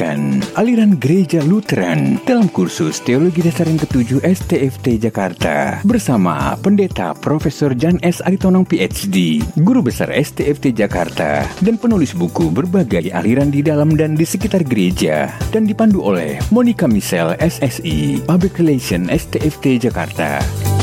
lewatkan aliran gereja Lutheran dalam kursus Teologi Dasar yang ketujuh STFT Jakarta bersama Pendeta Profesor Jan S. Aritonang PhD, Guru Besar STFT Jakarta, dan penulis buku berbagai aliran di dalam dan di sekitar gereja dan dipandu oleh Monica Michelle SSI, Public Relation STFT Jakarta.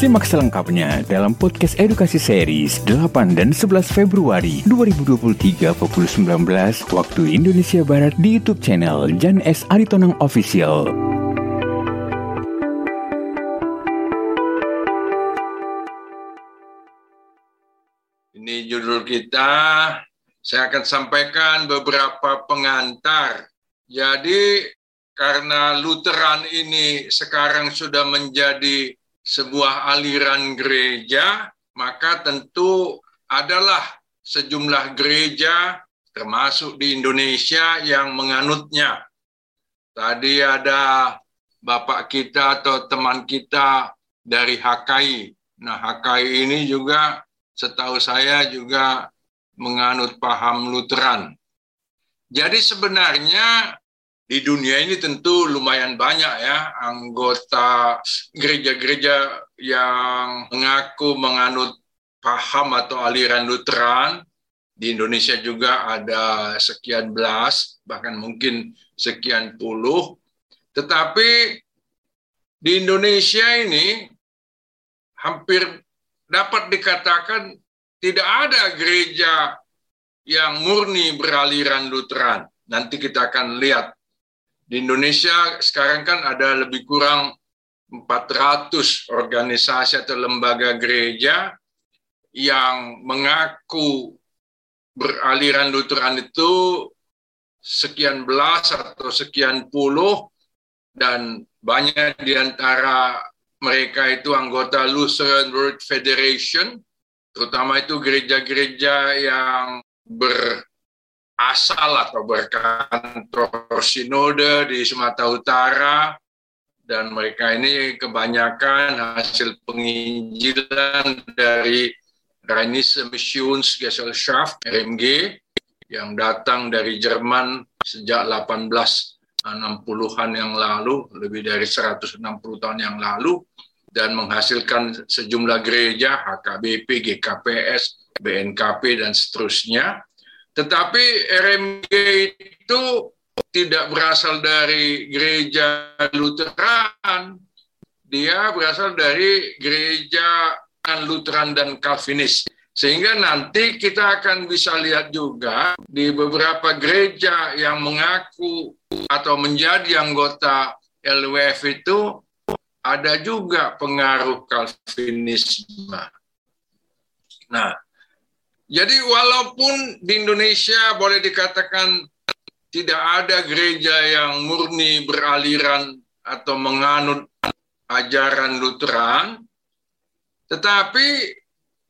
Simak selengkapnya dalam podcast edukasi series 8 dan 11 Februari 2023 pukul 19 waktu Indonesia Barat di YouTube channel Jan S. Aritonang Official. Ini judul kita, saya akan sampaikan beberapa pengantar. Jadi karena Lutheran ini sekarang sudah menjadi sebuah aliran gereja, maka tentu adalah sejumlah gereja termasuk di Indonesia yang menganutnya. Tadi ada bapak kita atau teman kita dari HKI. Nah, HKI ini juga setahu saya juga menganut paham Lutheran. Jadi sebenarnya di dunia ini tentu lumayan banyak ya anggota gereja-gereja yang mengaku menganut paham atau aliran Lutheran. Di Indonesia juga ada sekian belas, bahkan mungkin sekian puluh. Tetapi di Indonesia ini hampir dapat dikatakan tidak ada gereja yang murni beraliran Lutheran. Nanti kita akan lihat di Indonesia sekarang kan ada lebih kurang 400 organisasi atau lembaga gereja yang mengaku beraliran Lutheran itu sekian belas atau sekian puluh dan banyak di antara mereka itu anggota Lutheran World Federation, terutama itu gereja-gereja yang ber asal atau berkantor sinode di Sumatera Utara. Dan mereka ini kebanyakan hasil penginjilan dari Rheinische Missionsgesellschaft RMG yang datang dari Jerman sejak 1860-an yang lalu, lebih dari 160 tahun yang lalu, dan menghasilkan sejumlah gereja, HKBP, GKPS, BNKP, dan seterusnya tetapi RMG itu tidak berasal dari gereja Lutheran, dia berasal dari gereja Lutheran dan Calvinis. Sehingga nanti kita akan bisa lihat juga di beberapa gereja yang mengaku atau menjadi anggota LWF itu ada juga pengaruh Calvinisme. Nah, jadi walaupun di Indonesia boleh dikatakan tidak ada gereja yang murni beraliran atau menganut ajaran Lutheran, tetapi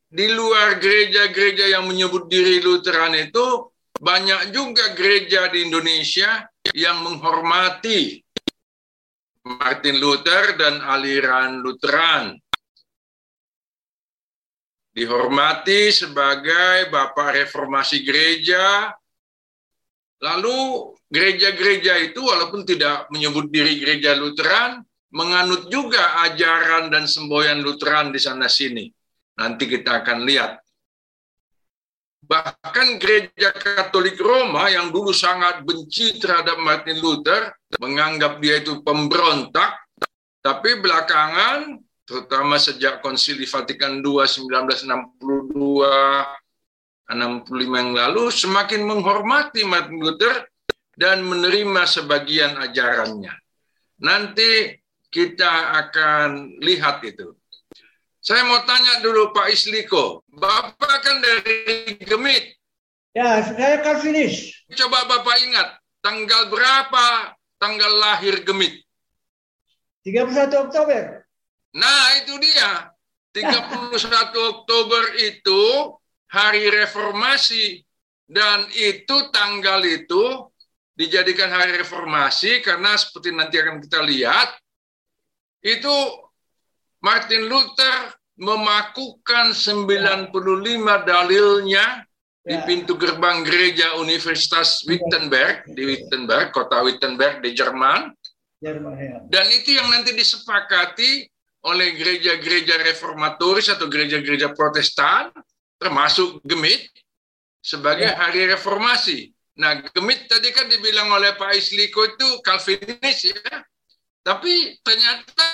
di luar gereja-gereja yang menyebut diri Lutheran itu banyak juga gereja di Indonesia yang menghormati Martin Luther dan aliran Lutheran dihormati sebagai Bapak Reformasi Gereja. Lalu gereja-gereja itu walaupun tidak menyebut diri gereja Lutheran, menganut juga ajaran dan semboyan Lutheran di sana sini. Nanti kita akan lihat. Bahkan gereja Katolik Roma yang dulu sangat benci terhadap Martin Luther, menganggap dia itu pemberontak, tapi belakangan terutama sejak Konsili Vatikan II 1962 65 yang lalu semakin menghormati Martin Luther dan menerima sebagian ajarannya. Nanti kita akan lihat itu. Saya mau tanya dulu Pak Isliko, Bapak kan dari Gemit. Ya, saya Kalvinis. Coba Bapak ingat, tanggal berapa tanggal lahir Gemit? 31 Oktober. Nah, itu dia. 31 Oktober itu hari reformasi dan itu tanggal itu dijadikan hari reformasi karena seperti nanti akan kita lihat itu Martin Luther memakukan 95 dalilnya di Ya. pintu gerbang gereja Universitas Wittenberg di Wittenberg, kota Wittenberg di Jerman. Jerman ya. Dan itu yang nanti disepakati oleh gereja-gereja reformatoris atau gereja-gereja protestan, termasuk Gemit, sebagai Ya. hari reformasi. Nah, Gemit tadi kan dibilang oleh Pak Isliko itu Calvinis ya. Tapi ternyata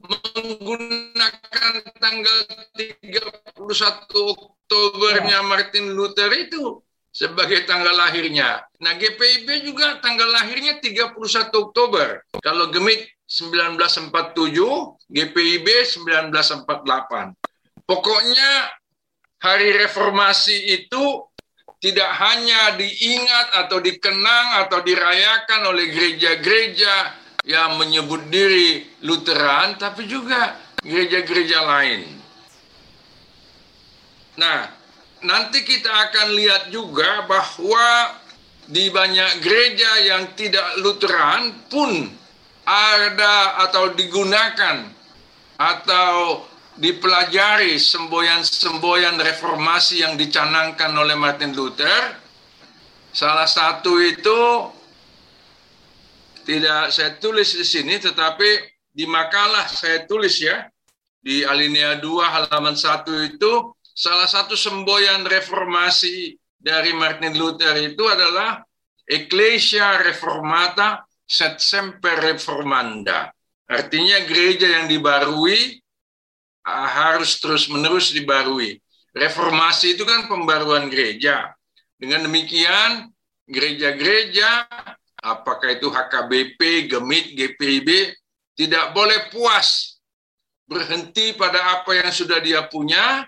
menggunakan tanggal 31 Oktobernya Martin Luther itu sebagai tanggal lahirnya. Nah, GPIB juga tanggal lahirnya 31 Oktober. Kalau Gemit 1947, GPIB 1948. Pokoknya hari reformasi itu tidak hanya diingat atau dikenang atau dirayakan oleh gereja-gereja yang menyebut diri Lutheran, tapi juga gereja-gereja lain. Nah, nanti kita akan lihat juga bahwa di banyak gereja yang tidak Lutheran pun ada atau digunakan atau dipelajari semboyan-semboyan reformasi yang dicanangkan oleh Martin Luther. Salah satu itu tidak saya tulis di sini, tetapi di makalah saya tulis ya, di alinea 2 halaman 1 itu, salah satu semboyan reformasi dari Martin Luther itu adalah Ecclesia Reformata Set Semper Reformanda. Artinya gereja yang dibarui uh, harus terus-menerus dibarui. Reformasi itu kan pembaruan gereja. Dengan demikian, gereja-gereja, apakah itu HKBP, Gemit, GPIB, tidak boleh puas berhenti pada apa yang sudah dia punya,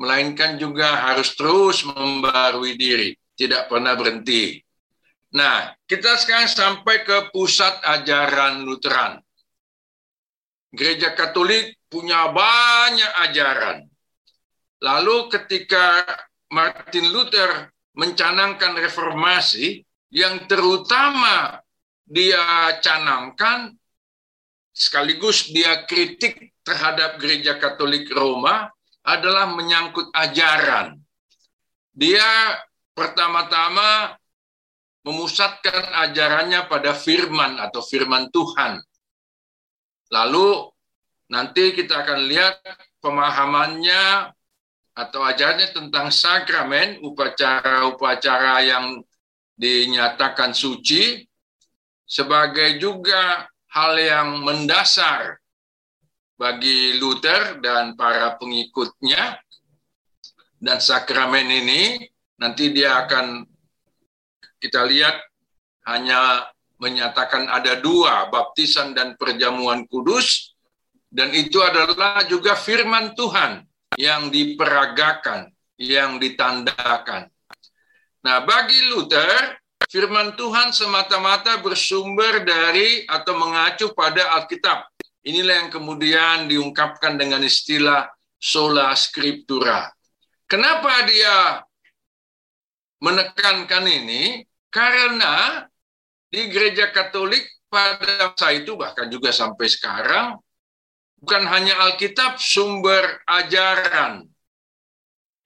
melainkan juga harus terus membarui diri, tidak pernah berhenti. Nah, kita sekarang sampai ke pusat ajaran Lutheran. Gereja Katolik punya banyak ajaran. Lalu ketika Martin Luther mencanangkan reformasi, yang terutama dia canangkan sekaligus dia kritik terhadap gereja Katolik Roma adalah menyangkut ajaran. Dia pertama-tama memusatkan ajarannya pada firman atau firman Tuhan. Lalu nanti kita akan lihat pemahamannya atau ajarannya tentang sakramen, upacara-upacara yang dinyatakan suci, sebagai juga hal yang mendasar bagi Luther dan para pengikutnya. Dan sakramen ini nanti dia akan kita lihat hanya menyatakan ada dua, baptisan dan perjamuan kudus, dan itu adalah juga firman Tuhan yang diperagakan, yang ditandakan. Nah, bagi Luther, firman Tuhan semata-mata bersumber dari atau mengacu pada Alkitab. Inilah yang kemudian diungkapkan dengan istilah sola scriptura. Kenapa dia menekankan ini? Karena di gereja Katolik pada masa itu bahkan juga sampai sekarang bukan hanya Alkitab sumber ajaran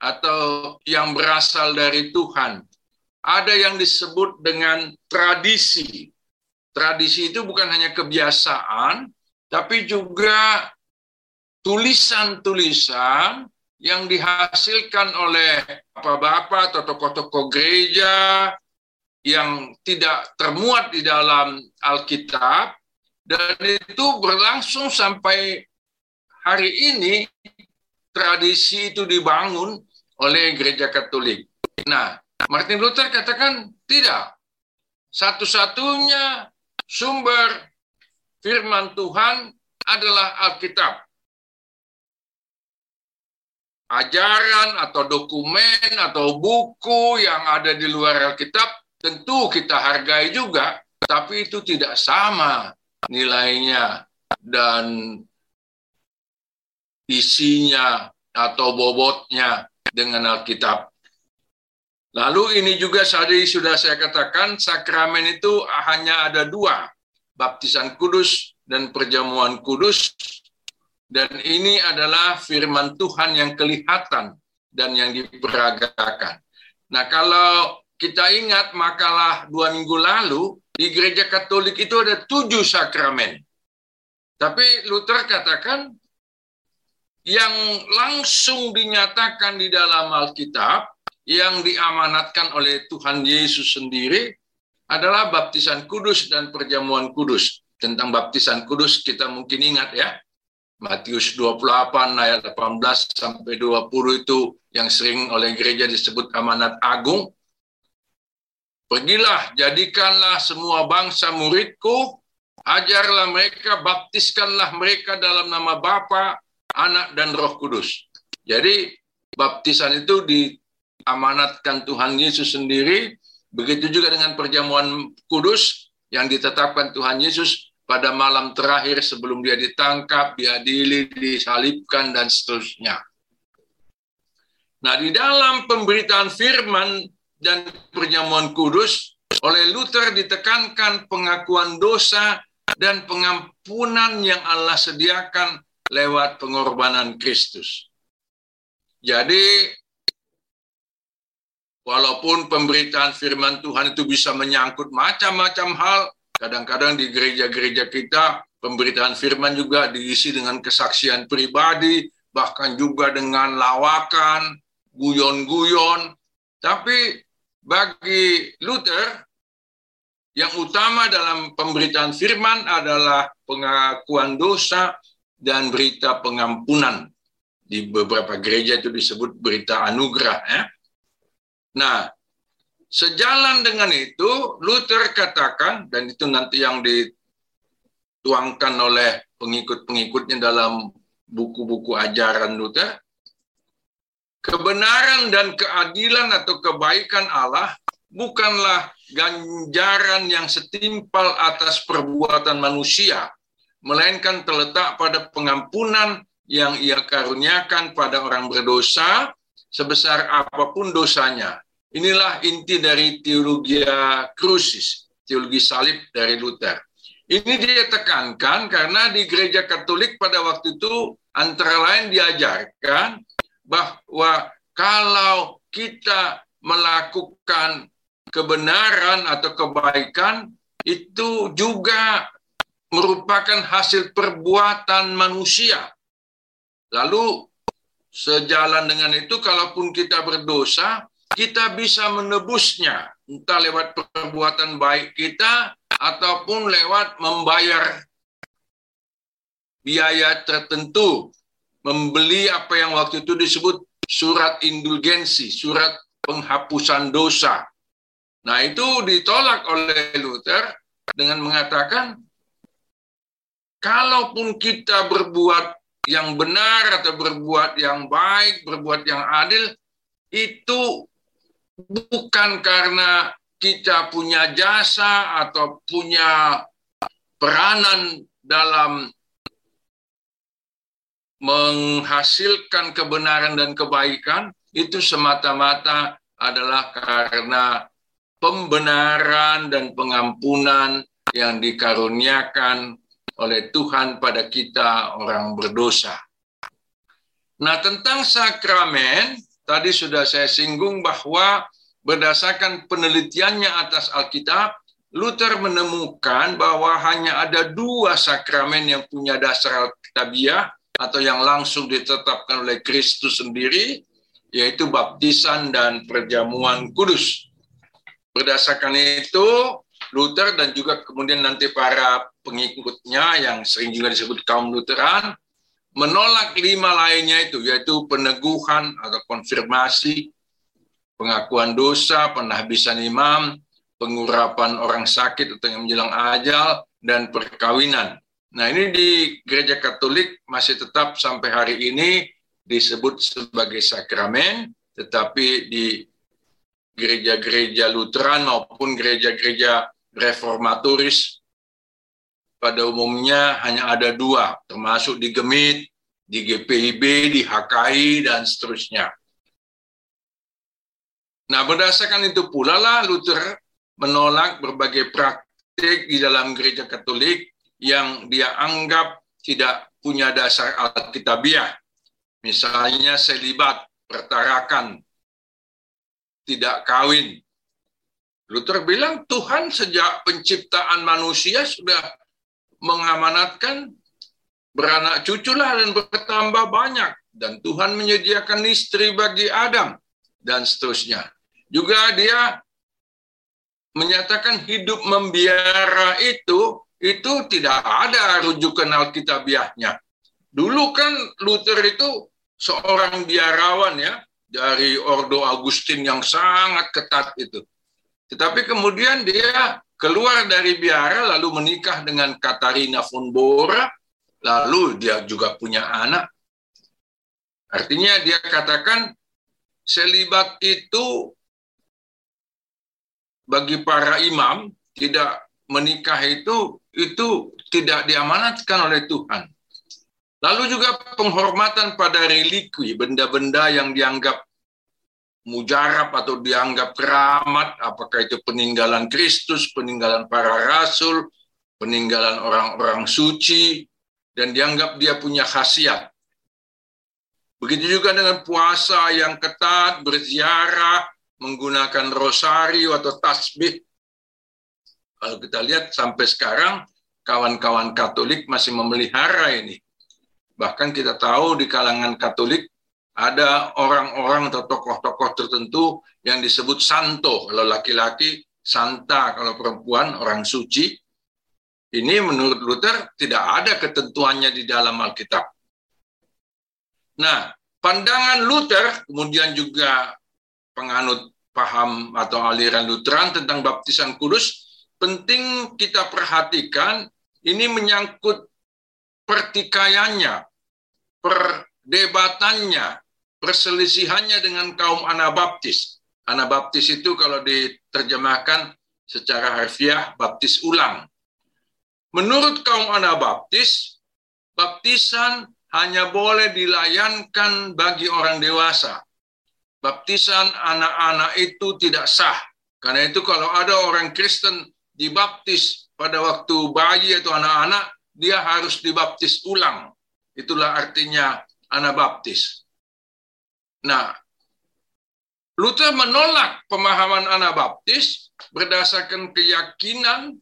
atau yang berasal dari Tuhan. Ada yang disebut dengan tradisi. Tradisi itu bukan hanya kebiasaan, tapi juga tulisan-tulisan yang dihasilkan oleh bapak-bapak atau tokoh-tokoh gereja yang tidak termuat di dalam Alkitab dan itu berlangsung sampai hari ini tradisi itu dibangun oleh gereja Katolik. Nah, Martin Luther katakan tidak. Satu-satunya sumber firman Tuhan adalah Alkitab. Ajaran atau dokumen atau buku yang ada di luar Alkitab tentu kita hargai juga, tapi itu tidak sama nilainya dan isinya atau bobotnya dengan Alkitab. Lalu ini juga tadi sudah saya katakan, sakramen itu hanya ada dua, baptisan kudus dan perjamuan kudus. Dan ini adalah firman Tuhan yang kelihatan dan yang diperagakan. Nah, kalau kita ingat makalah dua minggu lalu, di gereja Katolik itu ada tujuh sakramen. Tapi Luther katakan yang langsung dinyatakan di dalam Alkitab, yang diamanatkan oleh Tuhan Yesus sendiri adalah baptisan kudus dan perjamuan kudus. Tentang baptisan kudus kita mungkin ingat ya. Matius 28 ayat 18 sampai 20 itu yang sering oleh gereja disebut amanat agung. Pergilah, jadikanlah semua bangsa muridku, ajarlah mereka, baptiskanlah mereka dalam nama Bapa, Anak, dan Roh Kudus. Jadi baptisan itu diamanatkan Tuhan Yesus sendiri, begitu juga dengan perjamuan kudus yang ditetapkan Tuhan Yesus pada malam terakhir sebelum dia ditangkap, diadili, disalibkan, dan seterusnya. Nah, di dalam pemberitaan firman dan perjamuan kudus, oleh Luther ditekankan pengakuan dosa dan pengampunan yang Allah sediakan lewat pengorbanan Kristus. Jadi, walaupun pemberitaan firman Tuhan itu bisa menyangkut macam-macam hal, kadang-kadang di gereja-gereja kita pemberitaan firman juga diisi dengan kesaksian pribadi, bahkan juga dengan lawakan, guyon-guyon. Tapi bagi Luther, yang utama dalam pemberitaan firman adalah pengakuan dosa dan berita pengampunan. Di beberapa gereja itu disebut berita anugerah. Ya. Nah, sejalan dengan itu, Luther katakan, dan itu nanti yang dituangkan oleh pengikut-pengikutnya dalam buku-buku ajaran Luther, Kebenaran dan keadilan atau kebaikan Allah bukanlah ganjaran yang setimpal atas perbuatan manusia, melainkan terletak pada pengampunan yang ia karuniakan pada orang berdosa sebesar apa pun dosanya. Inilah inti dari teologi krusis, teologi salib dari Luther. Ini dia tekankan karena di gereja Katolik pada waktu itu antara lain diajarkan bahwa kalau kita melakukan kebenaran atau kebaikan itu juga merupakan hasil perbuatan manusia. Lalu sejalan dengan itu kalaupun kita berdosa, kita bisa menebusnya entah lewat perbuatan baik kita ataupun lewat membayar biaya tertentu membeli apa yang waktu itu disebut surat indulgensi, surat penghapusan dosa. Nah, itu ditolak oleh Luther dengan mengatakan kalaupun kita berbuat yang benar atau berbuat yang baik, berbuat yang adil itu bukan karena kita punya jasa atau punya peranan dalam menghasilkan kebenaran dan kebaikan itu semata-mata adalah karena pembenaran dan pengampunan yang dikaruniakan oleh Tuhan pada kita orang berdosa. Nah, tentang sakramen tadi sudah saya singgung bahwa berdasarkan penelitiannya atas Alkitab, Luther menemukan bahwa hanya ada dua sakramen yang punya dasar Alkitabiah, atau yang langsung ditetapkan oleh Kristus sendiri, yaitu baptisan dan perjamuan kudus. Berdasarkan itu, Luther dan juga kemudian nanti para pengikutnya yang sering juga disebut kaum Lutheran, menolak lima lainnya itu, yaitu peneguhan atau konfirmasi, pengakuan dosa, penahbisan imam, pengurapan orang sakit atau yang menjelang ajal, dan perkawinan. Nah ini di gereja Katolik masih tetap sampai hari ini disebut sebagai sakramen, tetapi di gereja-gereja Lutheran maupun gereja-gereja reformatoris pada umumnya hanya ada dua, termasuk di Gemit, di GPIB, di HKI, dan seterusnya. Nah, berdasarkan itu pula lah Luther menolak berbagai praktik di dalam gereja Katolik yang dia anggap tidak punya dasar alkitabiah. Misalnya selibat pertarakan, tidak kawin. Luther bilang Tuhan sejak penciptaan manusia sudah mengamanatkan beranak cuculah dan bertambah banyak dan Tuhan menyediakan istri bagi Adam dan seterusnya. Juga dia menyatakan hidup membiara itu itu tidak ada rujukan Alkitabiahnya. Dulu kan Luther itu seorang biarawan ya dari Ordo Agustin yang sangat ketat itu. Tetapi kemudian dia keluar dari biara lalu menikah dengan Katarina von Bora lalu dia juga punya anak. Artinya dia katakan selibat itu bagi para imam tidak menikah itu itu tidak diamanatkan oleh Tuhan. Lalu juga penghormatan pada relikwi, benda-benda yang dianggap mujarab atau dianggap keramat, apakah itu peninggalan Kristus, peninggalan para rasul, peninggalan orang-orang suci, dan dianggap dia punya khasiat. Begitu juga dengan puasa yang ketat, berziarah, menggunakan rosario atau tasbih. Kalau kita lihat sampai sekarang, kawan-kawan Katolik masih memelihara ini. Bahkan kita tahu di kalangan Katolik ada orang-orang atau tokoh-tokoh tertentu yang disebut santo. Kalau laki-laki, santa. Kalau perempuan, orang suci. Ini menurut Luther tidak ada ketentuannya di dalam Alkitab. Nah, pandangan Luther kemudian juga penganut paham atau aliran Lutheran tentang baptisan kudus penting kita perhatikan ini menyangkut pertikaiannya, perdebatannya, perselisihannya dengan kaum Anabaptis. Anabaptis itu kalau diterjemahkan secara harfiah baptis ulang. Menurut kaum Anabaptis, baptisan hanya boleh dilayankan bagi orang dewasa. Baptisan anak-anak itu tidak sah. Karena itu kalau ada orang Kristen dibaptis pada waktu bayi atau anak-anak, dia harus dibaptis ulang. Itulah artinya Anabaptis. Nah, Luther menolak pemahaman Anabaptis berdasarkan keyakinan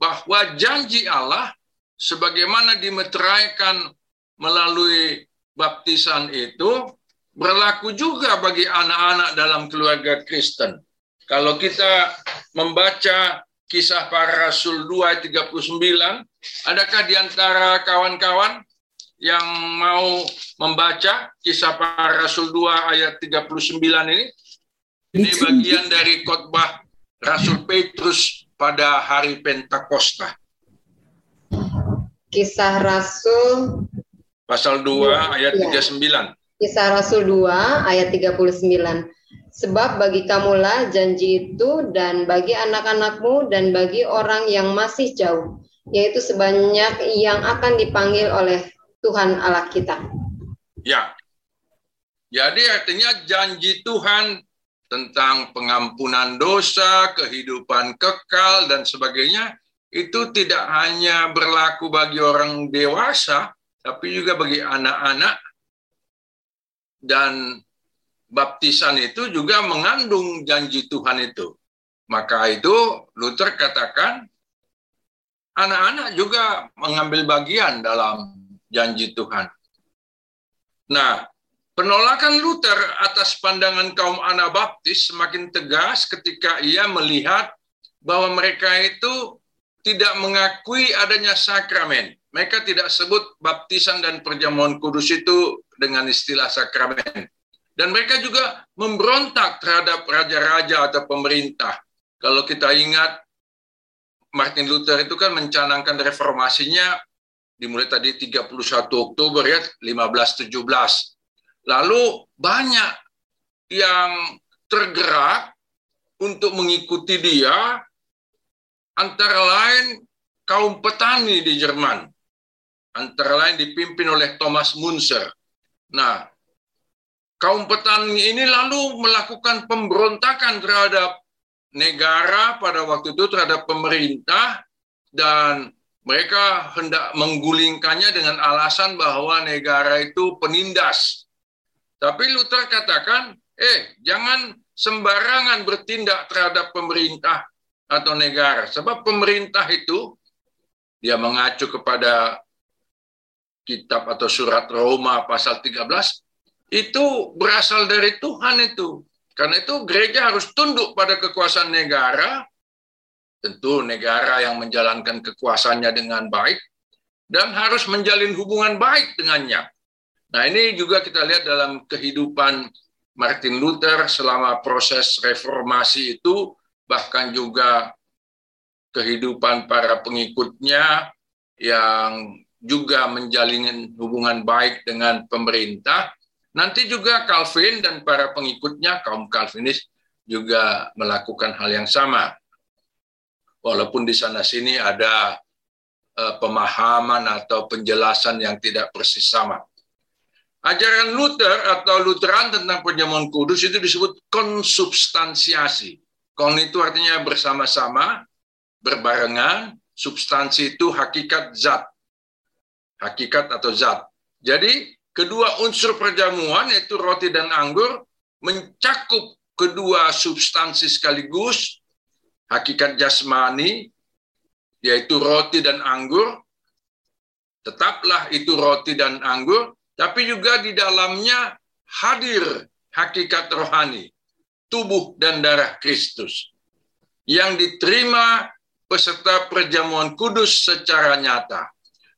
bahwa janji Allah sebagaimana dimeteraikan melalui baptisan itu berlaku juga bagi anak-anak dalam keluarga Kristen. Kalau kita membaca kisah para rasul 2 39, adakah di antara kawan-kawan yang mau membaca kisah para rasul 2 ayat 39 ini? Ini bagian dari khotbah Rasul Petrus pada hari Pentakosta. Kisah Rasul pasal 2 ayat ya. 39. Kisah Rasul 2 ayat 39. Sebab bagi kamulah janji itu dan bagi anak-anakmu dan bagi orang yang masih jauh, yaitu sebanyak yang akan dipanggil oleh Tuhan Allah kita. Ya. Jadi artinya janji Tuhan tentang pengampunan dosa, kehidupan kekal, dan sebagainya, itu tidak hanya berlaku bagi orang dewasa, tapi juga bagi anak-anak, dan baptisan itu juga mengandung janji Tuhan itu. Maka itu Luther katakan, anak-anak juga mengambil bagian dalam janji Tuhan. Nah, Penolakan Luther atas pandangan kaum Anabaptis semakin tegas ketika ia melihat bahwa mereka itu tidak mengakui adanya sakramen. Mereka tidak sebut baptisan dan perjamuan kudus itu dengan istilah sakramen. Dan mereka juga memberontak terhadap raja-raja atau pemerintah. Kalau kita ingat, Martin Luther itu kan mencanangkan reformasinya dimulai tadi 31 Oktober ya 1517 Lalu banyak yang tergerak untuk mengikuti dia, antara lain kaum petani di Jerman, antara lain dipimpin oleh Thomas Munzer. Nah, kaum petani ini lalu melakukan pemberontakan terhadap negara pada waktu itu terhadap pemerintah dan mereka hendak menggulingkannya dengan alasan bahwa negara itu penindas Tapi Luther katakan, eh jangan sembarangan bertindak terhadap pemerintah atau negara. Sebab pemerintah itu dia mengacu kepada kitab atau surat Roma pasal 13 itu berasal dari Tuhan itu. Karena itu gereja harus tunduk pada kekuasaan negara, tentu negara yang menjalankan kekuasaannya dengan baik, dan harus menjalin hubungan baik dengannya. Nah ini juga kita lihat dalam kehidupan Martin Luther selama proses reformasi itu, bahkan juga kehidupan para pengikutnya yang juga menjalin hubungan baik dengan pemerintah. Nanti juga Calvin dan para pengikutnya, kaum Calvinis, juga melakukan hal yang sama. Walaupun di sana-sini ada uh, pemahaman atau penjelasan yang tidak persis sama. Ajaran Luther atau Lutheran tentang perjamuan kudus itu disebut konsubstansiasi. Kon itu artinya bersama-sama, berbarengan, substansi itu hakikat zat hakikat atau zat. Jadi kedua unsur perjamuan yaitu roti dan anggur mencakup kedua substansi sekaligus hakikat jasmani yaitu roti dan anggur. Tetaplah itu roti dan anggur tapi juga di dalamnya hadir hakikat rohani tubuh dan darah Kristus yang diterima peserta perjamuan kudus secara nyata.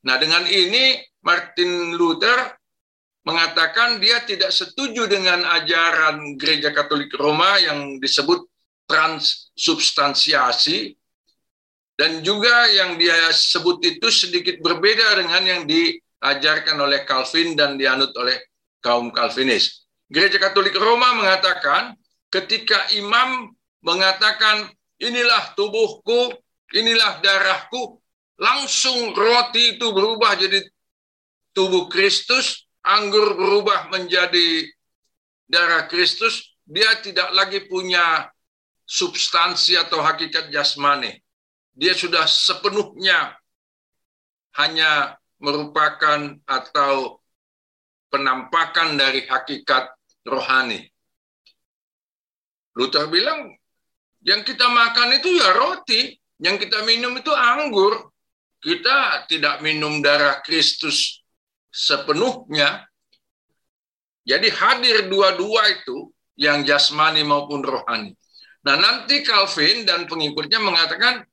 Nah, dengan ini Martin Luther mengatakan dia tidak setuju dengan ajaran Gereja Katolik Roma yang disebut transubstansiasi dan juga yang dia sebut itu sedikit berbeda dengan yang diajarkan oleh Calvin dan dianut oleh kaum Calvinis. Gereja Katolik Roma mengatakan ketika imam mengatakan inilah tubuhku, inilah darahku, langsung roti itu berubah jadi tubuh Kristus, anggur berubah menjadi darah Kristus, dia tidak lagi punya substansi atau hakikat jasmani. Dia sudah sepenuhnya hanya merupakan atau penampakan dari hakikat rohani. Luther bilang, yang kita makan itu ya roti, yang kita minum itu anggur kita tidak minum darah Kristus sepenuhnya. Jadi hadir dua-dua itu, yang jasmani maupun rohani. Nah nanti Calvin dan pengikutnya mengatakan,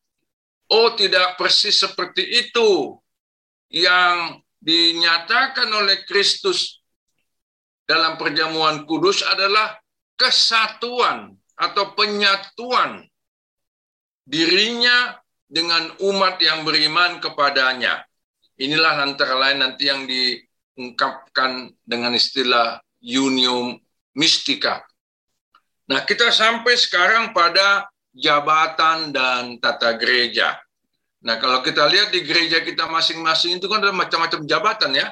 oh tidak persis seperti itu yang dinyatakan oleh Kristus dalam perjamuan kudus adalah kesatuan atau penyatuan dirinya dengan umat yang beriman kepadanya. Inilah antara lain nanti yang diungkapkan dengan istilah unium mystica. Nah, kita sampai sekarang pada jabatan dan tata gereja. Nah, kalau kita lihat di gereja kita masing-masing itu kan ada macam-macam jabatan ya.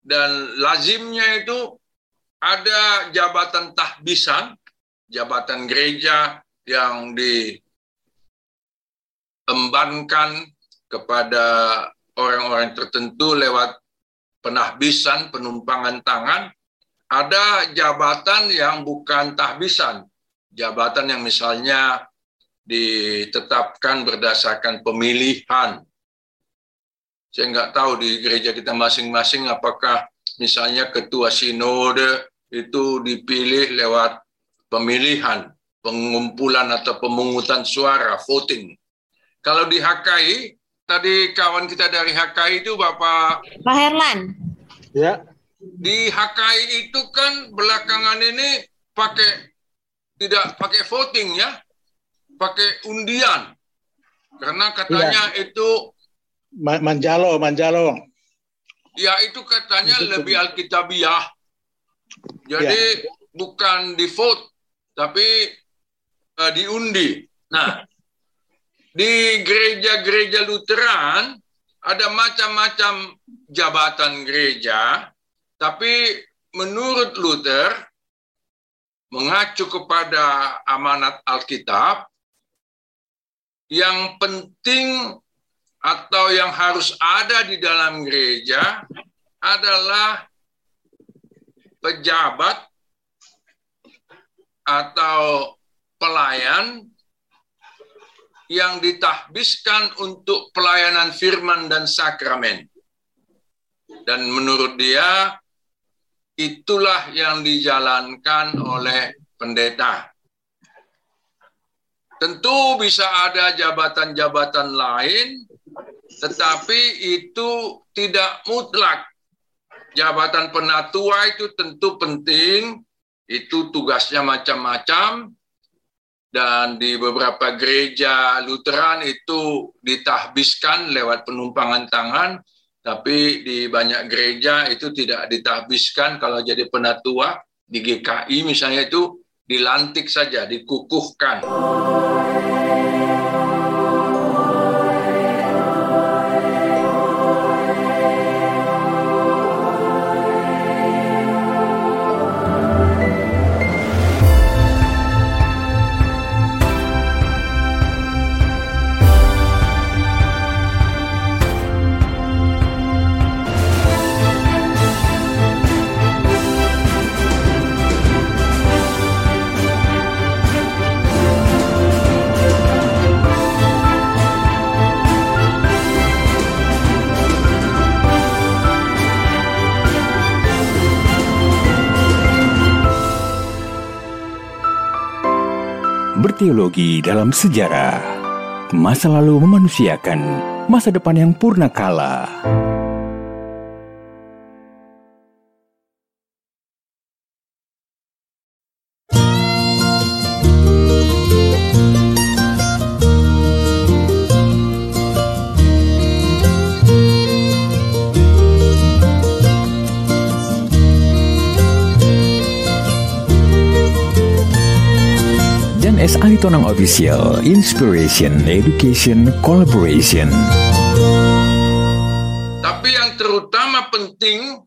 Dan lazimnya itu ada jabatan tahbisan, jabatan gereja yang di embankan kepada orang-orang tertentu lewat penahbisan, penumpangan tangan, ada jabatan yang bukan tahbisan, jabatan yang misalnya ditetapkan berdasarkan pemilihan. Saya nggak tahu di gereja kita masing-masing apakah misalnya ketua sinode itu dipilih lewat pemilihan, pengumpulan atau pemungutan suara, voting. Kalau di HKI, tadi kawan kita dari HKI itu Bapak Pak Herlan. Ya. Di HKI itu kan belakangan ini pakai tidak pakai voting ya, pakai undian. Karena katanya ya. itu Manjalo, Manjalo. Ya itu katanya itu lebih alkitabiah. Jadi ya. bukan di vote tapi uh, diundi. Nah, di gereja-gereja Lutheran ada macam-macam jabatan gereja, tapi menurut Luther mengacu kepada amanat Alkitab yang penting atau yang harus ada di dalam gereja adalah pejabat atau pelayan yang ditahbiskan untuk pelayanan firman dan sakramen. Dan menurut dia, itulah yang dijalankan oleh pendeta. Tentu bisa ada jabatan-jabatan lain, tetapi itu tidak mutlak. Jabatan penatua itu tentu penting, itu tugasnya macam-macam, dan di beberapa gereja Lutheran itu ditahbiskan lewat penumpangan tangan, tapi di banyak gereja itu tidak ditahbiskan kalau jadi penatua di GKI misalnya itu dilantik saja, dikukuhkan. Berteologi dalam sejarah. Masa lalu memanusiakan masa depan yang purna kala. Jan S. Aritonang Official Inspiration, Education, Collaboration Tapi yang terutama penting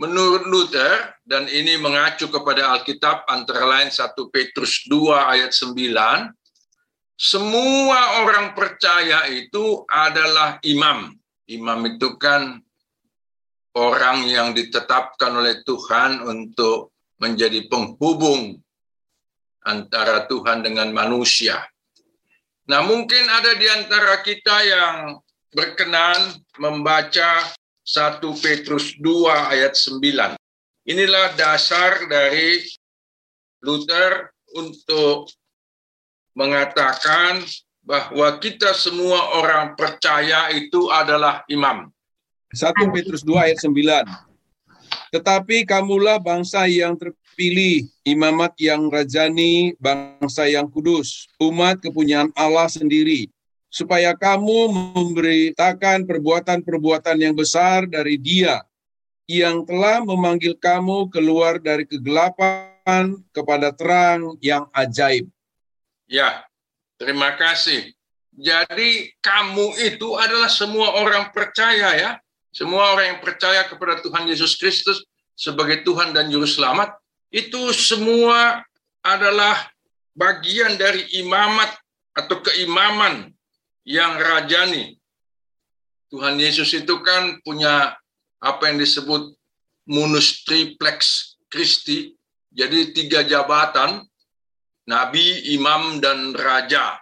menurut Luther, dan ini mengacu kepada Alkitab antara lain 1 Petrus 2 ayat 9, semua orang percaya itu adalah imam. Imam itu kan orang yang ditetapkan oleh Tuhan untuk menjadi penghubung antara Tuhan dengan manusia. Nah, mungkin ada di antara kita yang berkenan membaca 1 Petrus 2 ayat 9. Inilah dasar dari Luther untuk mengatakan bahwa kita semua orang percaya itu adalah imam. 1 Petrus 2 ayat 9. Tetapi kamulah bangsa yang terpilih, imamat yang rajani, bangsa yang kudus, umat kepunyaan Allah sendiri, supaya kamu memberitakan perbuatan-perbuatan yang besar dari Dia yang telah memanggil kamu keluar dari kegelapan kepada terang yang ajaib. Ya, terima kasih. Jadi kamu itu adalah semua orang percaya ya. Semua orang yang percaya kepada Tuhan Yesus Kristus sebagai Tuhan dan Juru Selamat, itu semua adalah bagian dari imamat atau keimaman yang rajani. Tuhan Yesus itu kan punya apa yang disebut munus triplex Kristi, jadi tiga jabatan, nabi, imam, dan raja.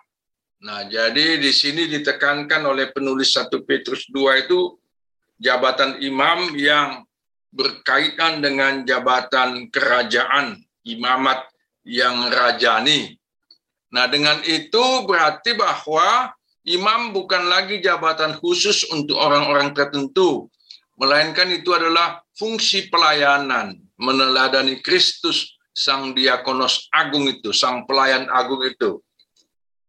Nah, jadi di sini ditekankan oleh penulis 1 Petrus 2 itu jabatan imam yang berkaitan dengan jabatan kerajaan, imamat yang rajani. Nah, dengan itu berarti bahwa imam bukan lagi jabatan khusus untuk orang-orang tertentu, melainkan itu adalah fungsi pelayanan, meneladani Kristus, sang diakonos agung itu, sang pelayan agung itu.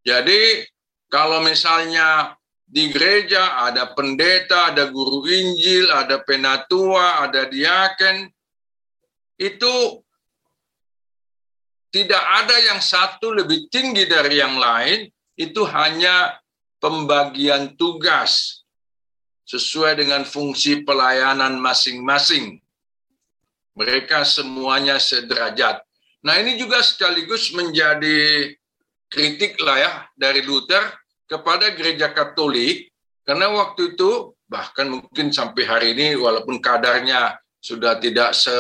Jadi, kalau misalnya di gereja ada pendeta, ada guru Injil, ada penatua, ada diaken. Itu tidak ada yang satu lebih tinggi dari yang lain, itu hanya pembagian tugas sesuai dengan fungsi pelayanan masing-masing. Mereka semuanya sederajat. Nah ini juga sekaligus menjadi kritik lah ya dari Luther kepada gereja Katolik karena waktu itu bahkan mungkin sampai hari ini walaupun kadarnya sudah tidak se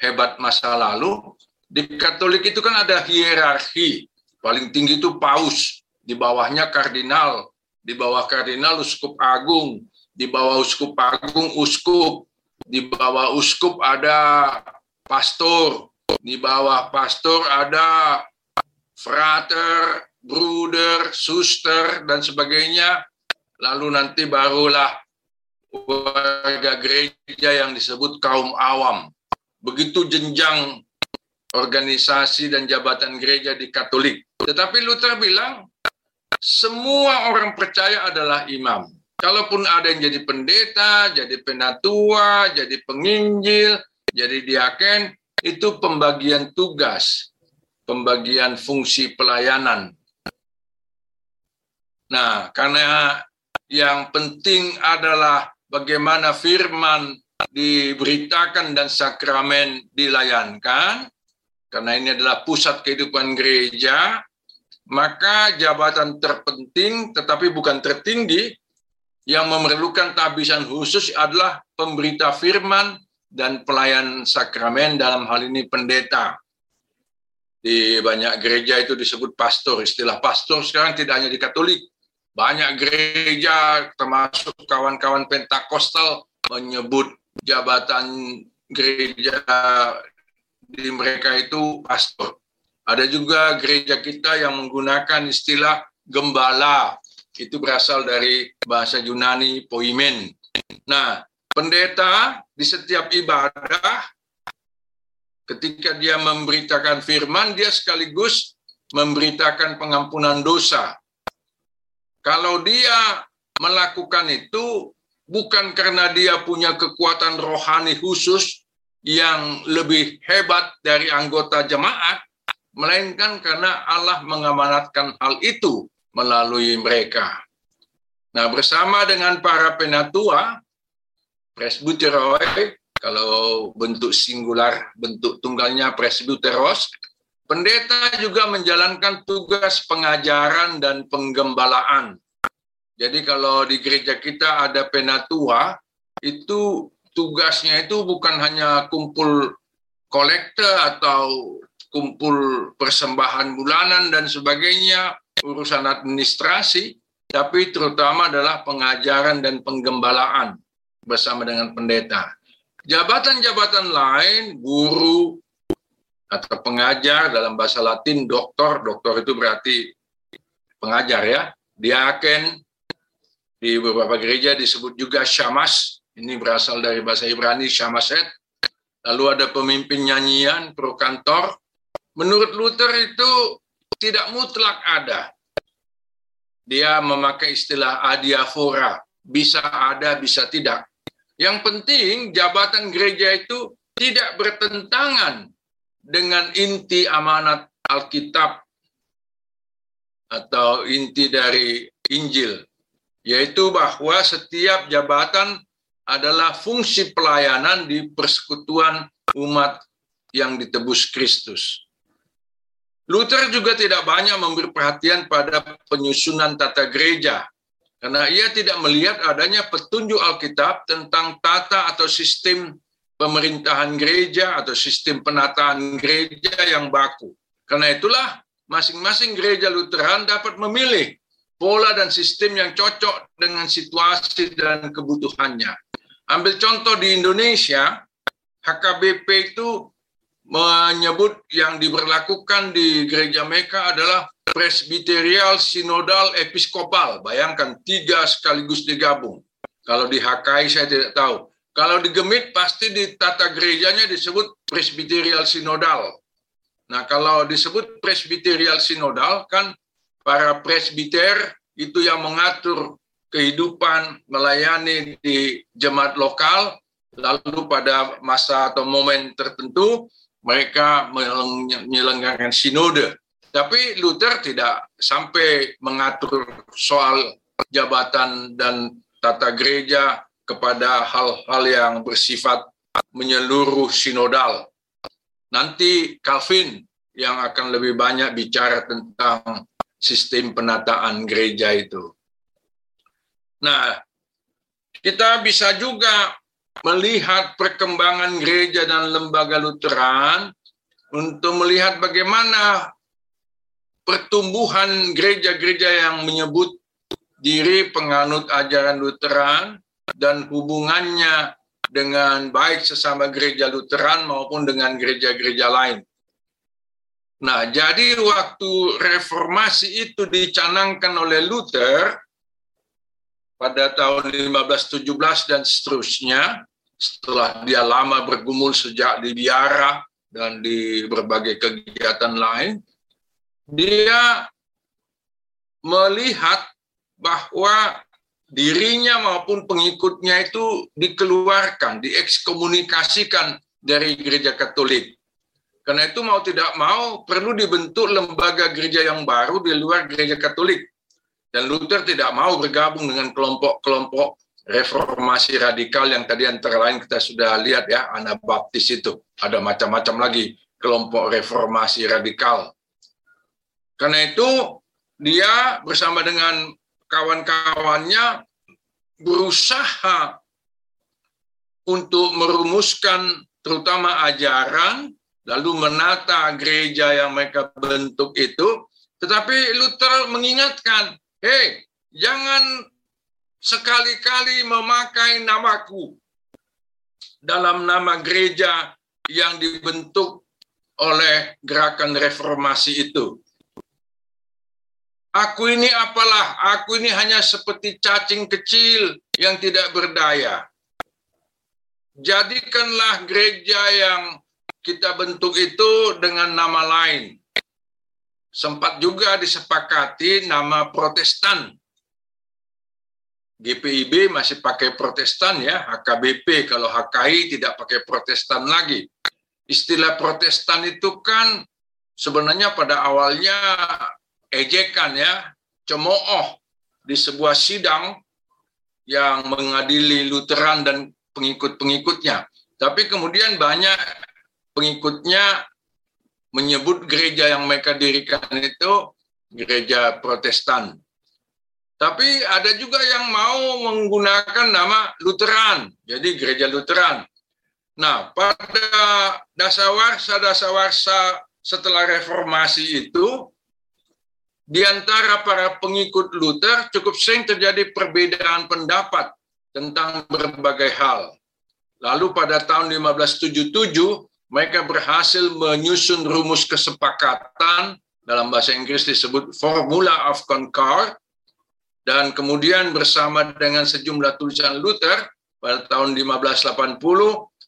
hebat masa lalu, di Katolik itu kan ada hierarki. Paling tinggi itu paus, di bawahnya kardinal, di bawah kardinal uskup agung, di bawah uskup agung uskup, di bawah uskup ada pastor, di bawah pastor ada frater, bruder, suster, dan sebagainya. Lalu nanti barulah warga gereja yang disebut kaum awam. Begitu jenjang organisasi dan jabatan gereja di Katolik. Tetapi Luther bilang, semua orang percaya adalah imam. Kalaupun ada yang jadi pendeta, jadi penatua, jadi penginjil, jadi diaken, itu pembagian tugas, pembagian fungsi pelayanan. Nah, karena yang penting adalah bagaimana firman diberitakan dan sakramen dilayankan, karena ini adalah pusat kehidupan gereja, maka jabatan terpenting tetapi bukan tertinggi yang memerlukan tabisan khusus adalah pemberita firman dan pelayan sakramen dalam hal ini pendeta. Di banyak gereja itu disebut pastor. Istilah pastor sekarang tidak hanya di Katolik. Banyak gereja termasuk kawan-kawan Pentakostal menyebut jabatan gereja di mereka itu pastor. Ada juga gereja kita yang menggunakan istilah gembala. Itu berasal dari bahasa Yunani poimen. Nah, pendeta di setiap ibadah ketika dia memberitakan firman dia sekaligus memberitakan pengampunan dosa. Kalau dia melakukan itu bukan karena dia punya kekuatan rohani khusus yang lebih hebat dari anggota jemaat, melainkan karena Allah mengamanatkan hal itu melalui mereka. Nah, bersama dengan para penatua, presbyteroi, kalau bentuk singular, bentuk tunggalnya presbyteros, pendeta juga menjalankan tugas pengajaran dan penggembalaan. Jadi kalau di gereja kita ada penatua, itu tugasnya itu bukan hanya kumpul kolekte atau kumpul persembahan bulanan dan sebagainya, urusan administrasi, tapi terutama adalah pengajaran dan penggembalaan bersama dengan pendeta. Jabatan-jabatan lain, guru atau pengajar dalam bahasa Latin, doktor, doktor itu berarti pengajar ya, diaken, di beberapa gereja disebut juga syamas, ini berasal dari bahasa Ibrani Shamaset. Lalu ada pemimpin nyanyian, pro kantor. Menurut Luther itu tidak mutlak ada. Dia memakai istilah adiafora, bisa ada, bisa tidak. Yang penting jabatan gereja itu tidak bertentangan dengan inti amanat Alkitab atau inti dari Injil, yaitu bahwa setiap jabatan adalah fungsi pelayanan di persekutuan umat yang ditebus Kristus. Luther juga tidak banyak memberi perhatian pada penyusunan tata gereja, karena ia tidak melihat adanya petunjuk Alkitab tentang tata atau sistem pemerintahan gereja atau sistem penataan gereja yang baku. Karena itulah masing-masing gereja Lutheran dapat memilih pola dan sistem yang cocok dengan situasi dan kebutuhannya. Ambil contoh di Indonesia, HKBP itu menyebut yang diberlakukan di gereja mereka adalah presbiterial sinodal episkopal. Bayangkan tiga sekaligus digabung. Kalau di HKI saya tidak tahu. Kalau di Gemit pasti di tata gerejanya disebut presbiterial sinodal. Nah kalau disebut presbiterial sinodal kan para presbiter itu yang mengatur kehidupan melayani di jemaat lokal, lalu pada masa atau momen tertentu mereka menyelenggarakan sinode. Tapi Luther tidak sampai mengatur soal jabatan dan tata gereja kepada hal-hal yang bersifat menyeluruh sinodal. Nanti Calvin yang akan lebih banyak bicara tentang sistem penataan gereja itu. Nah, kita bisa juga melihat perkembangan gereja dan lembaga Lutheran untuk melihat bagaimana pertumbuhan gereja-gereja yang menyebut diri penganut ajaran Lutheran dan hubungannya dengan baik sesama gereja Lutheran maupun dengan gereja-gereja lain. Nah, jadi waktu reformasi itu dicanangkan oleh Luther pada tahun 1517 dan seterusnya, setelah dia lama bergumul sejak di biara dan di berbagai kegiatan lain, dia melihat bahwa dirinya maupun pengikutnya itu dikeluarkan, diekskomunikasikan dari gereja Katolik. Karena itu mau tidak mau perlu dibentuk lembaga gereja yang baru di luar gereja Katolik. Dan Luther tidak mau bergabung dengan kelompok-kelompok reformasi radikal yang tadi antara lain kita sudah lihat ya, Anabaptis itu. Ada macam-macam lagi kelompok reformasi radikal. Karena itu dia bersama dengan kawan-kawannya berusaha untuk merumuskan terutama ajaran, lalu menata gereja yang mereka bentuk itu. Tetapi Luther mengingatkan, hei, jangan sekali-kali memakai namaku dalam nama gereja yang dibentuk oleh gerakan reformasi itu. Aku ini apalah, aku ini hanya seperti cacing kecil yang tidak berdaya. Jadikanlah gereja yang kita bentuk itu dengan nama lain. Sempat juga disepakati nama Protestan. GPIB masih pakai Protestan ya, HKBP kalau HKI tidak pakai Protestan lagi. Istilah Protestan itu kan sebenarnya pada awalnya ejekan ya, cemooh di sebuah sidang yang mengadili Lutheran dan pengikut-pengikutnya. Tapi kemudian banyak pengikutnya menyebut gereja yang mereka dirikan itu gereja Protestan. Tapi ada juga yang mau menggunakan nama Lutheran, jadi gereja Lutheran. Nah, pada dasawarsa-dasawarsa setelah reformasi itu, di antara para pengikut Luther cukup sering terjadi perbedaan pendapat tentang berbagai hal. Lalu pada tahun 1577 mereka berhasil menyusun rumus kesepakatan dalam bahasa Inggris disebut Formula of Concord dan kemudian bersama dengan sejumlah tulisan Luther pada tahun 1580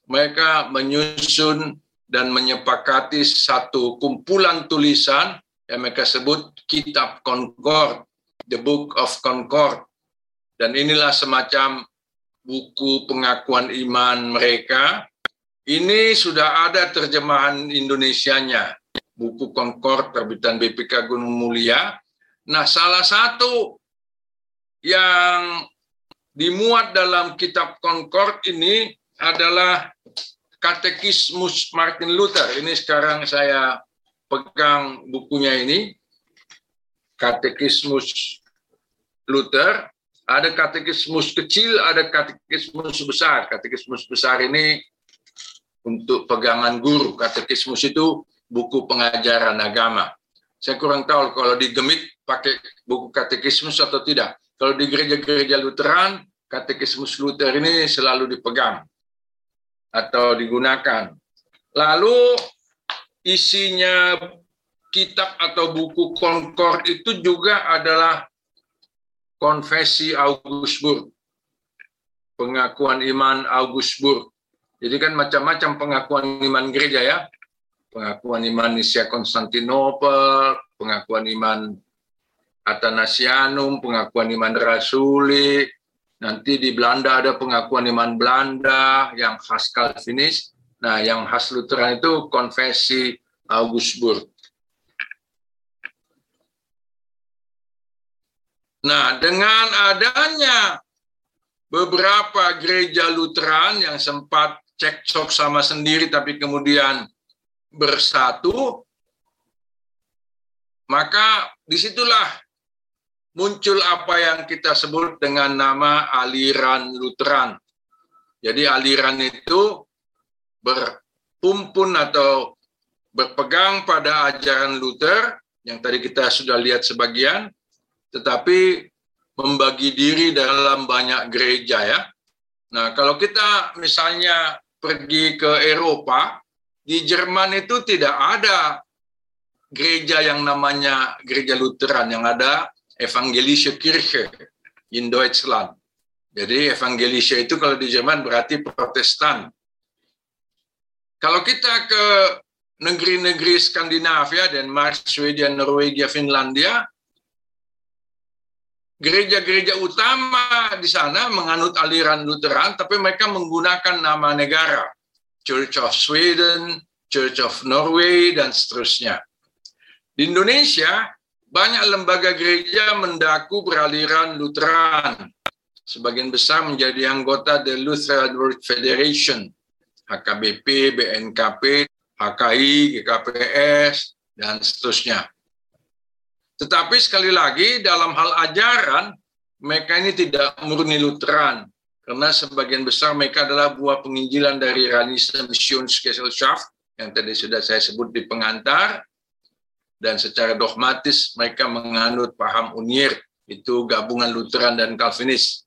mereka menyusun dan menyepakati satu kumpulan tulisan yang mereka sebut Kitab Concord, The Book of Concord. Dan inilah semacam buku pengakuan iman mereka. Ini sudah ada terjemahan Indonesianya, buku Concord terbitan BPK Gunung Mulia. Nah, salah satu yang dimuat dalam kitab Concord ini adalah Katekismus Martin Luther. Ini sekarang saya pegang bukunya ini, Katekismus Luther, ada katekismus kecil, ada katekismus besar. Katekismus besar ini untuk pegangan guru. Katekismus itu buku pengajaran agama. Saya kurang tahu kalau di Gemit pakai buku katekismus atau tidak. Kalau di gereja-gereja Lutheran, katekismus Luther ini selalu dipegang atau digunakan. Lalu isinya kitab atau buku Concord itu juga adalah konfesi Augusburg, pengakuan iman Augusburg. Jadi kan macam-macam pengakuan iman gereja ya. Pengakuan iman Nisia Konstantinopel, pengakuan iman Athanasianum, pengakuan iman Rasuli. Nanti di Belanda ada pengakuan iman Belanda yang khas Calvinis. Nah, yang khas Lutheran itu konfesi Augusburg. Nah, dengan adanya beberapa gereja Lutheran yang sempat cekcok sama sendiri tapi kemudian bersatu, maka di situlah muncul apa yang kita sebut dengan nama aliran Lutheran Jadi aliran itu berpumpun atau berpegang pada ajaran Luther yang tadi kita sudah lihat sebagian, tetapi membagi diri dalam banyak gereja ya. Nah, kalau kita misalnya pergi ke Eropa, di Jerman itu tidak ada gereja yang namanya gereja Lutheran, yang ada Evangelische Kirche in Deutschland. Jadi Evangelische itu kalau di Jerman berarti Protestan. Kalau kita ke negeri-negeri Skandinavia, Denmark, Swedia, Norwegia, Finlandia, gereja-gereja utama di sana menganut aliran Lutheran, tapi mereka menggunakan nama negara. Church of Sweden, Church of Norway, dan seterusnya. Di Indonesia, banyak lembaga gereja mendaku beraliran Lutheran. Sebagian besar menjadi anggota The Lutheran World Federation, HKBP, BNKP, HKI, GKPS, dan seterusnya. Tetapi sekali lagi dalam hal ajaran, mereka ini tidak murni Lutheran. Karena sebagian besar mereka adalah buah penginjilan dari Ranise Missionsgesellschaft, yang tadi sudah saya sebut di pengantar, dan secara dogmatis mereka menganut paham Unir, itu gabungan Lutheran dan Calvinis.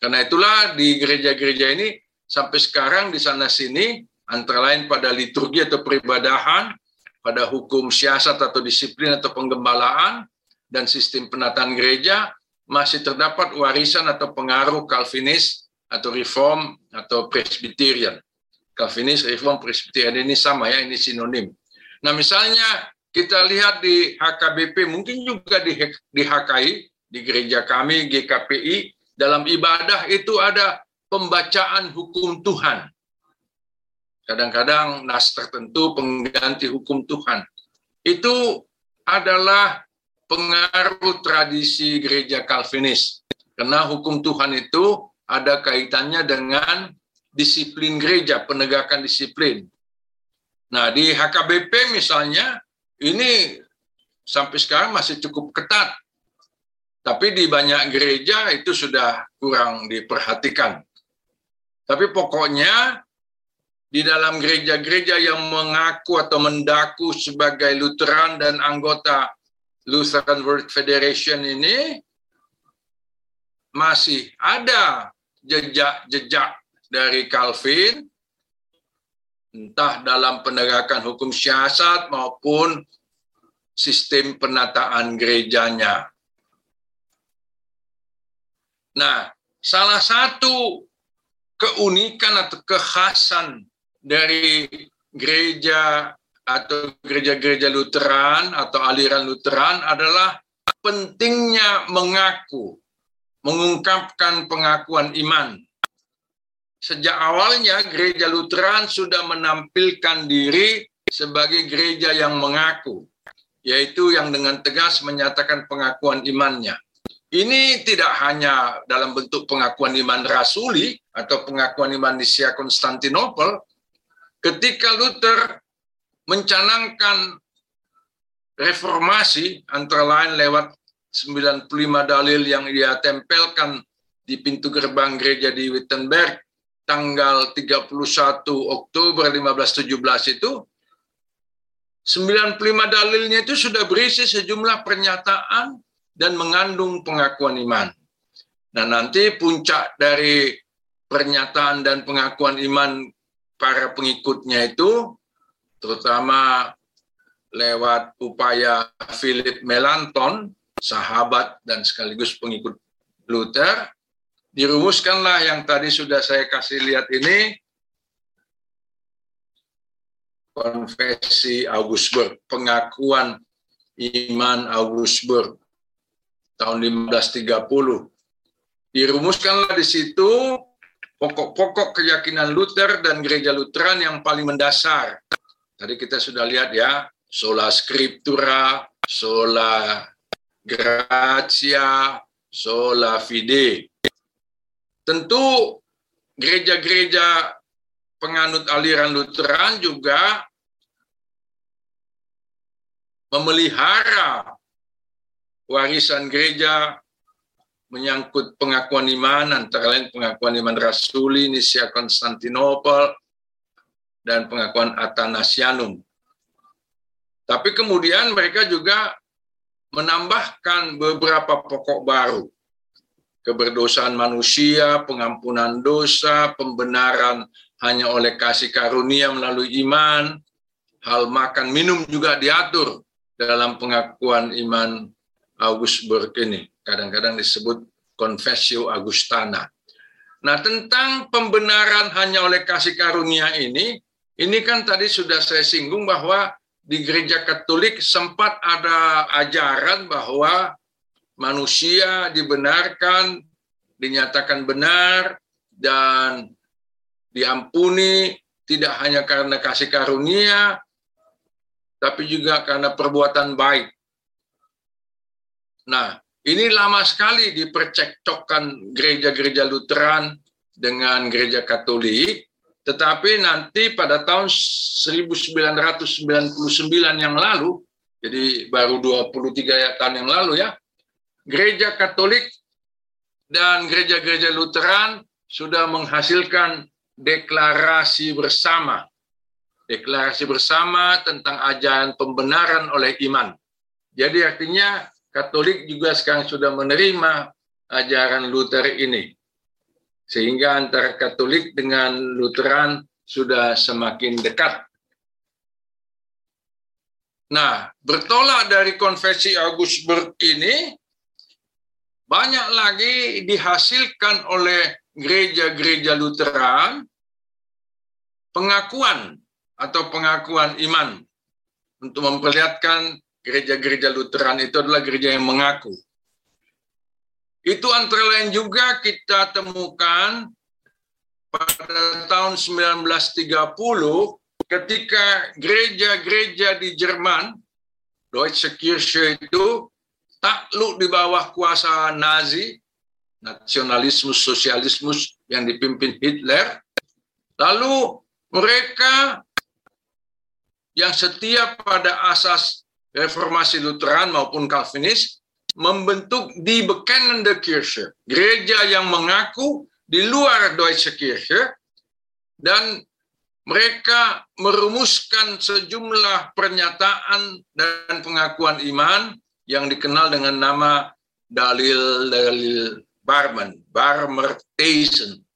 Karena itulah di gereja-gereja ini sampai sekarang di sana sini antara lain pada liturgi atau peribadahan, pada hukum siasat atau disiplin atau penggembalaan, dan sistem penataan gereja, masih terdapat warisan atau pengaruh Calvinis atau Reform atau Presbyterian. Calvinis, Reform, Presbyterian ini sama ya, ini sinonim. Nah misalnya kita lihat di HKBP, mungkin juga di, di HKI, di gereja kami, GKPI, dalam ibadah itu ada pembacaan hukum Tuhan. Kadang-kadang nas tertentu pengganti hukum Tuhan. Itu adalah pengaruh tradisi gereja Calvinis. Karena hukum Tuhan itu ada kaitannya dengan disiplin gereja, penegakan disiplin. Nah, di HKBP misalnya, ini sampai sekarang masih cukup ketat. Tapi di banyak gereja itu sudah kurang diperhatikan. Tapi pokoknya di dalam gereja-gereja yang mengaku atau mendaku sebagai Lutheran dan anggota Lutheran World Federation ini masih ada jejak-jejak dari Calvin entah dalam penegakan hukum siasat maupun sistem penataan gerejanya. Nah, salah satu keunikan atau kekhasan dari gereja atau gereja-gereja Lutheran atau aliran Lutheran adalah pentingnya mengaku, mengungkapkan pengakuan iman. Sejak awalnya gereja Lutheran sudah menampilkan diri sebagai gereja yang mengaku, yaitu yang dengan tegas menyatakan pengakuan imannya. Ini tidak hanya dalam bentuk pengakuan iman rasuli atau pengakuan iman di Sia Konstantinopel, ketika Luther mencanangkan reformasi antara lain lewat 95 dalil yang dia tempelkan di pintu gerbang gereja di Wittenberg tanggal 31 Oktober 1517 itu 95 dalilnya itu sudah berisi sejumlah pernyataan dan mengandung pengakuan iman. Nah, nanti puncak dari pernyataan dan pengakuan iman para pengikutnya itu, terutama lewat upaya Philip Melanchthon, sahabat dan sekaligus pengikut Luther, dirumuskanlah yang tadi sudah saya kasih lihat ini, konfesi Augusburg, pengakuan iman Augusburg tahun 1530. Dirumuskanlah di situ pokok-pokok keyakinan Luther dan gereja Lutheran yang paling mendasar. Tadi kita sudah lihat ya, sola scriptura, sola gratia, sola fide. Tentu gereja-gereja penganut aliran Lutheran juga memelihara warisan gereja menyangkut pengakuan iman antara lain pengakuan iman rasuli Nisia Konstantinopel dan pengakuan Athanasianum. Tapi kemudian mereka juga menambahkan beberapa pokok baru. Keberdosaan manusia, pengampunan dosa, pembenaran hanya oleh kasih karunia melalui iman, hal makan minum juga diatur dalam pengakuan iman Augusburg ini. Kadang-kadang disebut Confessio Augustana. Nah, tentang pembenaran hanya oleh kasih karunia ini, ini kan tadi sudah saya singgung bahwa di gereja Katolik sempat ada ajaran bahwa manusia dibenarkan, dinyatakan benar, dan diampuni tidak hanya karena kasih karunia, tapi juga karena perbuatan baik. Nah, ini lama sekali dipercekcokkan gereja-gereja Lutheran dengan gereja Katolik, tetapi nanti pada tahun 1999 yang lalu, jadi baru 23 tahun yang lalu ya, gereja Katolik dan gereja-gereja Lutheran sudah menghasilkan deklarasi bersama. Deklarasi bersama tentang ajaran pembenaran oleh iman. Jadi artinya Katolik juga sekarang sudah menerima ajaran Luther ini sehingga antara Katolik dengan Lutheran sudah semakin dekat. Nah, bertolak dari konfesi Augusburg ini, banyak lagi dihasilkan oleh gereja-gereja Lutheran pengakuan atau pengakuan iman untuk memperlihatkan gereja-gereja Lutheran itu adalah gereja yang mengaku itu antara lain juga kita temukan pada tahun 1930 ketika gereja-gereja di Jerman, Deutsche Kirche itu takluk di bawah kuasa Nazi, nasionalisme sosialisme yang dipimpin Hitler. Lalu mereka yang setia pada asas reformasi Lutheran maupun Calvinis membentuk die Bekennende Kirche, gereja yang mengaku di luar Deutsche Kirche dan mereka merumuskan sejumlah pernyataan dan pengakuan iman yang dikenal dengan nama dalil-dalil Barmen, Barmer Thesen.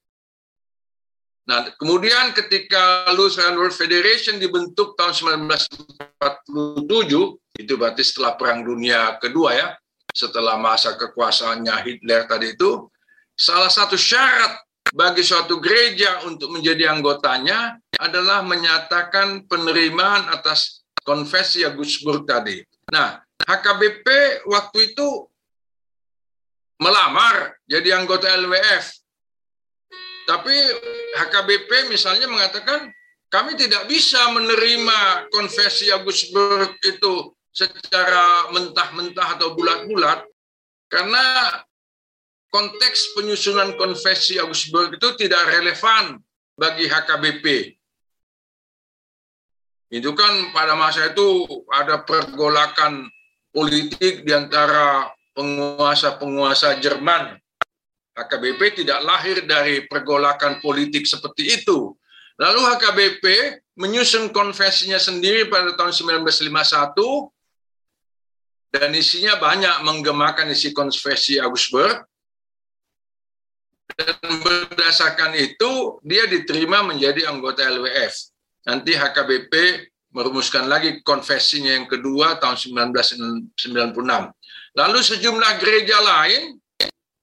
Nah, kemudian ketika Lutheran World Federation dibentuk tahun 1947, itu berarti setelah Perang Dunia Kedua ya, setelah masa kekuasaannya Hitler tadi itu, salah satu syarat bagi suatu gereja untuk menjadi anggotanya adalah menyatakan penerimaan atas konfesi Augsburg tadi. Nah, HKBP waktu itu melamar jadi anggota LWF. Tapi HKBP misalnya mengatakan kami tidak bisa menerima konfesi Augsburg itu secara mentah-mentah atau bulat-bulat karena konteks penyusunan konvensi Augsburg itu tidak relevan bagi HKBP. Itu kan pada masa itu ada pergolakan politik di antara penguasa-penguasa Jerman. HKBP tidak lahir dari pergolakan politik seperti itu. Lalu HKBP menyusun konvensinya sendiri pada tahun 1951 dan isinya banyak menggemakan isi konversi Augsburg dan berdasarkan itu dia diterima menjadi anggota LWF. Nanti HKBP merumuskan lagi konversinya yang kedua tahun 1996. Lalu sejumlah gereja lain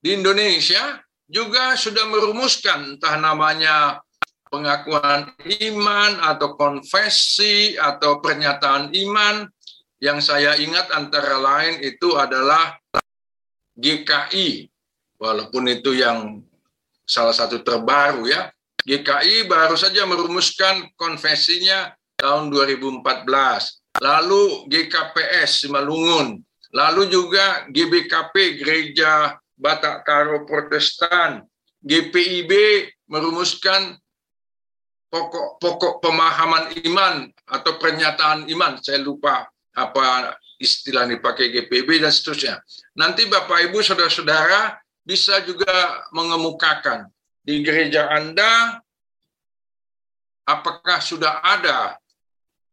di Indonesia juga sudah merumuskan entah namanya pengakuan iman atau konfesi atau pernyataan iman yang saya ingat antara lain itu adalah GKI, walaupun itu yang salah satu terbaru ya. GKI baru saja merumuskan konvensinya tahun 2014. Lalu GKPS Simalungun, lalu juga GBKP Gereja Batak Karo Protestan, GPIB merumuskan pokok-pokok pemahaman iman atau pernyataan iman, saya lupa apa istilah dipakai GPB dan seterusnya. Nanti Bapak Ibu saudara-saudara bisa juga mengemukakan di gereja Anda apakah sudah ada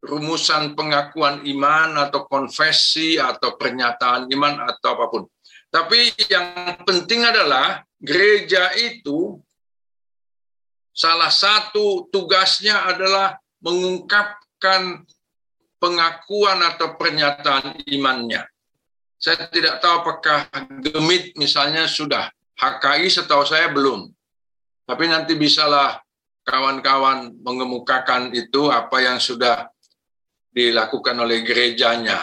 rumusan pengakuan iman atau konfesi atau pernyataan iman atau apa pun. Tapi yang penting adalah gereja itu salah satu tugasnya adalah mengungkapkan pengakuan atau pernyataan imannya. Saya tidak tahu apakah Gemit misalnya sudah, HKI setahu saya belum. Tapi nanti bisalah kawan-kawan mengemukakan itu apa yang sudah dilakukan oleh gerejanya.